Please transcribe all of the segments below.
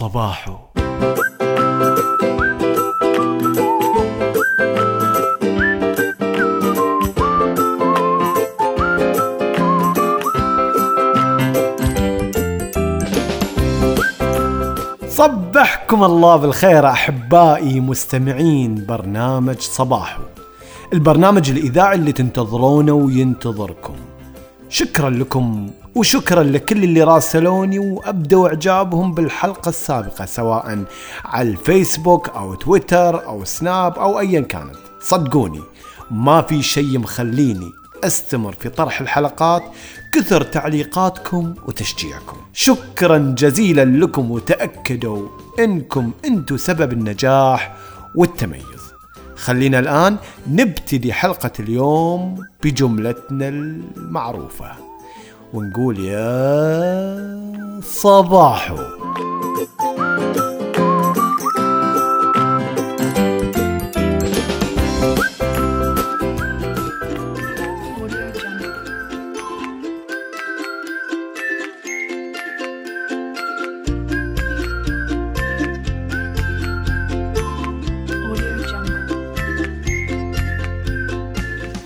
صباحو صبحكم الله بالخير أحبائي مستمعين برنامج صباحو البرنامج الإذاعي اللي تنتظرونه وينتظركم. شكرا لكم وشكرا لكل اللي راسلوني وأبدوا إعجابهم بالحلقة السابقة سواء على الفيسبوك أو تويتر أو سناب أو ايا كانت. صدقوني ما في شيء مخليني أستمر في طرح الحلقات كثر تعليقاتكم وتشجيعكم. شكرا جزيلا لكم وتأكدوا إنكم أنتم سبب النجاح والتميز. خلينا الآن نبتدي حلقة اليوم بجملتنا المعروفة. ونقول يا صباحو.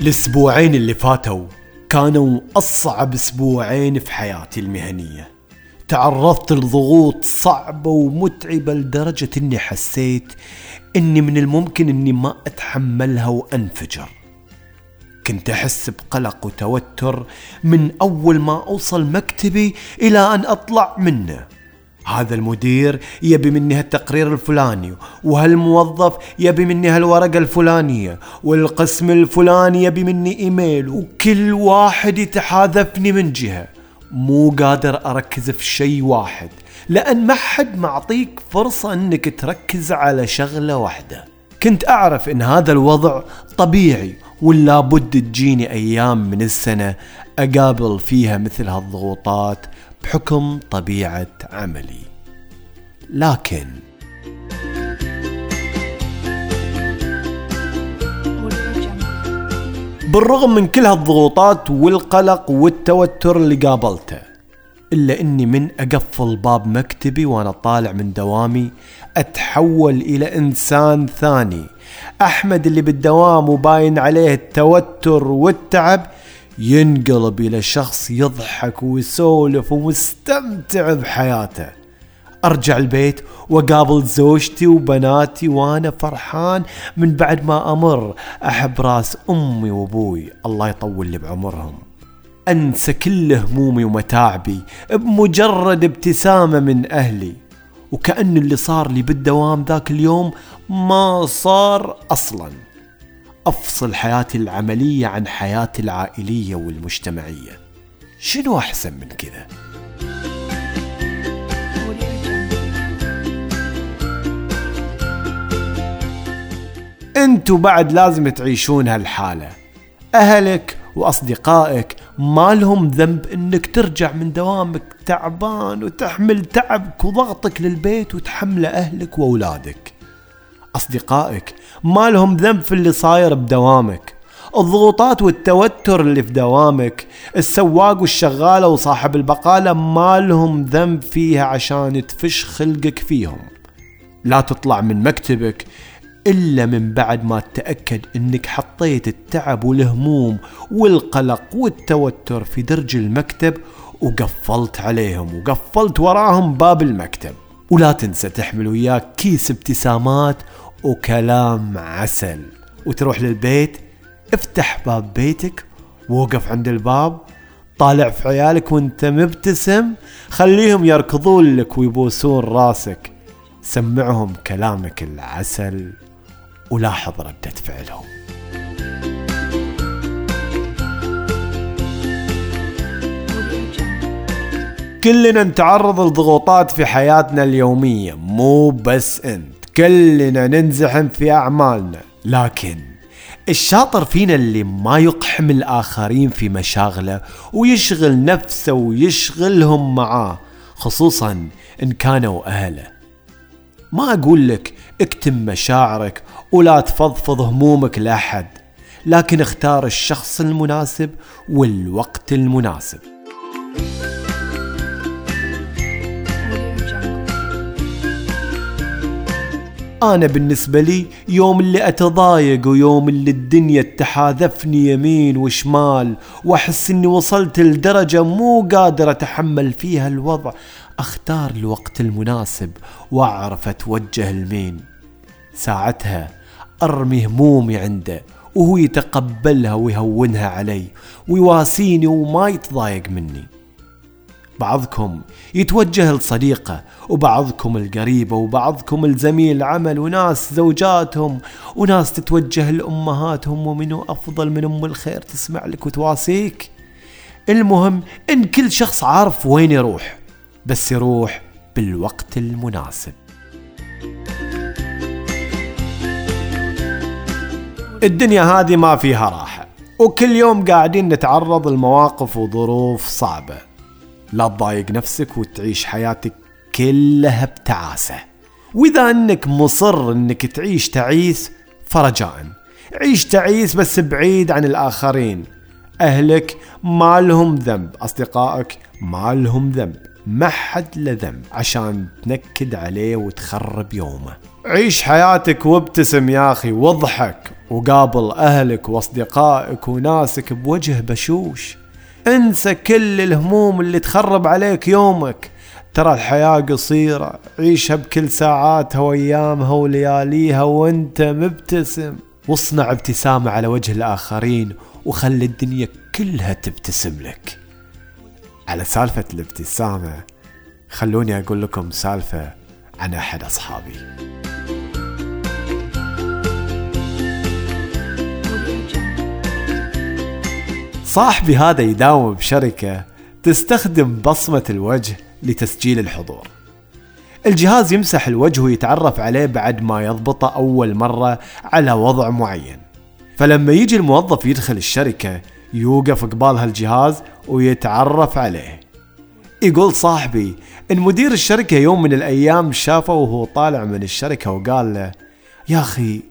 الأسبوعين اللي فاتوا كانوا أصعب أسبوعين في حياتي المهنية. تعرضت لضغوط صعبة ومتعبة لدرجة إني حسيت إني من الممكن إني ما أتحملها وأنفجر. كنت أحس بقلق وتوتر من أول ما أوصل مكتبي إلى أن أطلع منه. هذا المدير يبي مني هالتقرير الفلاني وهالموظف يبي مني هالورقة الفلانية والقسم الفلاني يبي مني إيميل وكل واحد يتحاذفني من جهة. مو قادر أركز في شيء واحد لأن ما حد معطيك فرصة إنك تركز على شغلة واحدة. كنت أعرف إن هذا الوضع طبيعي ولا بد تجيني أيام من السنة أقابل فيها مثل هالضغوطات بحكم طبيعة عملي لكن. بالرغم من كل هالضغوطات والقلق والتوتر اللي قابلته إلا أني من أقفل باب مكتبي وأنا طالع من دوامي أتحول إلى إنسان ثاني أحمد اللي بالدوام وباين عليه التوتر والتعب ينقلب إلى شخص يضحك ويسولف ومستمتع بحياته. أرجع البيت وأقابل زوجتي وبناتي وأنا فرحان من بعد ما أمر. أحب راس أمي وأبوي. الله يطول لي بعمرهم. أنسى كل همومي ومتاعبي بمجرد ابتسامة من أهلي. وكأن اللي صار لي بالدوام ذاك اليوم ما صار أصلا. أفصل حياتي العملية عن حياتي العائلية والمجتمعية. شنو أحسن من كذا. أنتوا بعد لازم تعيشون هالحالة. أهلك وأصدقائك ما لهم ذنب إنك ترجع من دوامك تعبان وتحمل تعبك وضغطك للبيت وتحمله أهلك وأولادك. أصدقائك ما لهم ذنب في اللي صاير بدوامك. الضغوطات والتوتر اللي في دوامك السواق والشغالة وصاحب البقالة ما لهم ذنب فيها عشان تفش خلقك فيهم. لا تطلع من مكتبك إلا من بعد ما تتأكد إنك حطيت التعب والهموم والقلق والتوتر في درج المكتب وقفلت عليهم وقفلت وراهم باب المكتب. ولا تنسى تحمل وياك كيس ابتسامات وكلام عسل. وتروح للبيت افتح باب بيتك ووقف عند الباب طالع في عيالك وانت مبتسم خليهم يركضون لك ويبوسون راسك. سمعهم كلامك العسل ولاحظ ردة فعلهم. كلنا نتعرض لضغوطات في حياتنا اليومية مو بس انت كلنا ننزحم في أعمالنا. لكن الشاطر فينا اللي ما يقحم الآخرين في مشاغله ويشغل نفسه ويشغلهم معاه خصوصا إن كانوا أهله. ما أقول لك اكتم مشاعرك ولا تفضفض همومك لأحد لكن اختار الشخص المناسب والوقت المناسب. أنا بالنسبة لي يوم اللي أتضايق ويوم اللي الدنيا تحاذفني يمين وشمال وأحس إني وصلت لدرجة مو قادر أتحمل فيها الوضع. أختار الوقت المناسب وأعرف أتوجه لمين. ساعتها أرمي همومي عنده وهو يتقبلها ويهونها علي ويواسيني وما يتضايق مني. بعضكم يتوجه لصديقه وبعضكم القريبة وبعضكم الزميل عمل وناس زوجاتهم وناس تتوجه لأمهاتهم ومنو أفضل من أم الخير تسمع لك وتواسيك. المهم إن كل شخص عارف وين يروح بس يروح بالوقت المناسب. الدنيا هذه ما فيها راحة وكل يوم قاعدين نتعرض لمواقف وظروف صعبة. لا تضايق نفسك وتعيش حياتك كلها بتعاسة. وإذا أنك مصر أنك تعيش تعيس فرجاء. عيش تعيس بس بعيد عن الآخرين. أهلك ما لهم ذنب أصدقائك ما لهم ذنب ما حد له ذنب عشان تنكد عليه وتخرب يومه. عيش حياتك وابتسم يا أخي واضحك وقابل أهلك وأصدقائك وناسك بوجه بشوش. انسى كل الهموم اللي تخرب عليك يومك. ترى الحياة قصيرة عيشها بكل ساعاتها وأيامها ولياليها وأنت مبتسم. واصنع ابتسامة على وجه الآخرين وخلي الدنيا كلها تبتسم لك. على سالفة الابتسامة خلوني أقول لكم سالفة عن أحد أصحابي. صاحبي هذا يداوم بشركة تستخدم بصمة الوجه لتسجيل الحضور. الجهاز يمسح الوجه ويتعرف عليه بعد ما يضبطه أول مرة على وضع معين. فلما يجي الموظف يدخل الشركة يوقف قبال هالجهاز ويتعرف عليه. يقول صاحبي إن مدير الشركة يوم من الأيام شافه وهو طالع من الشركة وقال له يا أخي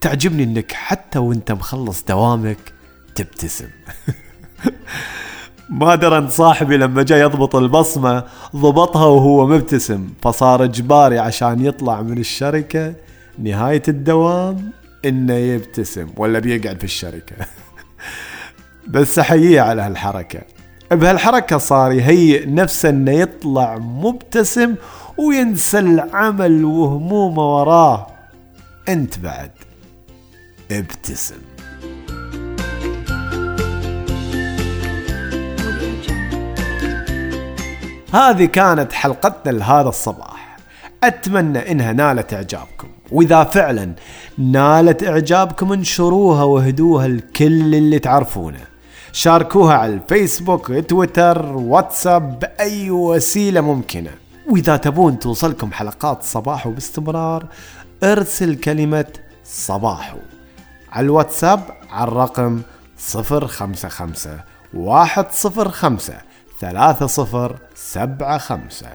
تعجبني إنك حتى وأنت مخلص دوامك تبتسم. ما درى ان صاحبي لما جاء يضبط البصمة ضبطها وهو مبتسم فصار إجباري عشان يطلع من الشركة نهاية الدوام إنه يبتسم ولا بيقعد في الشركة. بس أحييه على هالحركة. بهالحركة صار يهيئ نفسه إنه يطلع مبتسم وينسى العمل وهمومه وراه. أنت بعد ابتسم. هذه كانت حلقتنا لهذا الصباح. أتمنى إنها نالت إعجابكم. وإذا فعلا نالت إعجابكم انشروها واهدوها لكل اللي تعرفونه. شاركوها على الفيسبوك تويتر واتساب بأي وسيلة ممكنة. وإذا تبون توصلكم حلقات صباحو باستمرار ارسل كلمة صباحو على الواتساب على الرقم 055 105 3075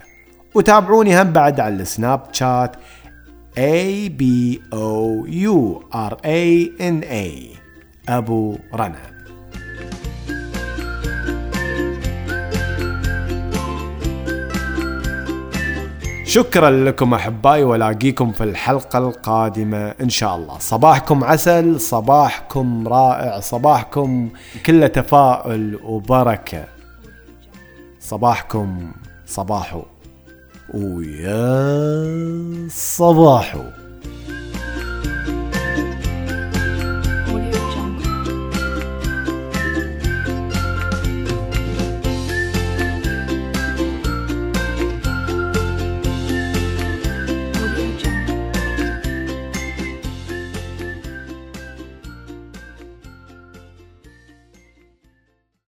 وتابعوني هم بعد على السناب شات A B O U R A N A. أبو رنا. شكرا لكم أحبائي والاقيكم في الحلقة القادمة إن شاء الله. صباحكم عسل صباحكم رائع صباحكم كله تفاؤل وبركة. صباحكم صباحو. ويا صباحو.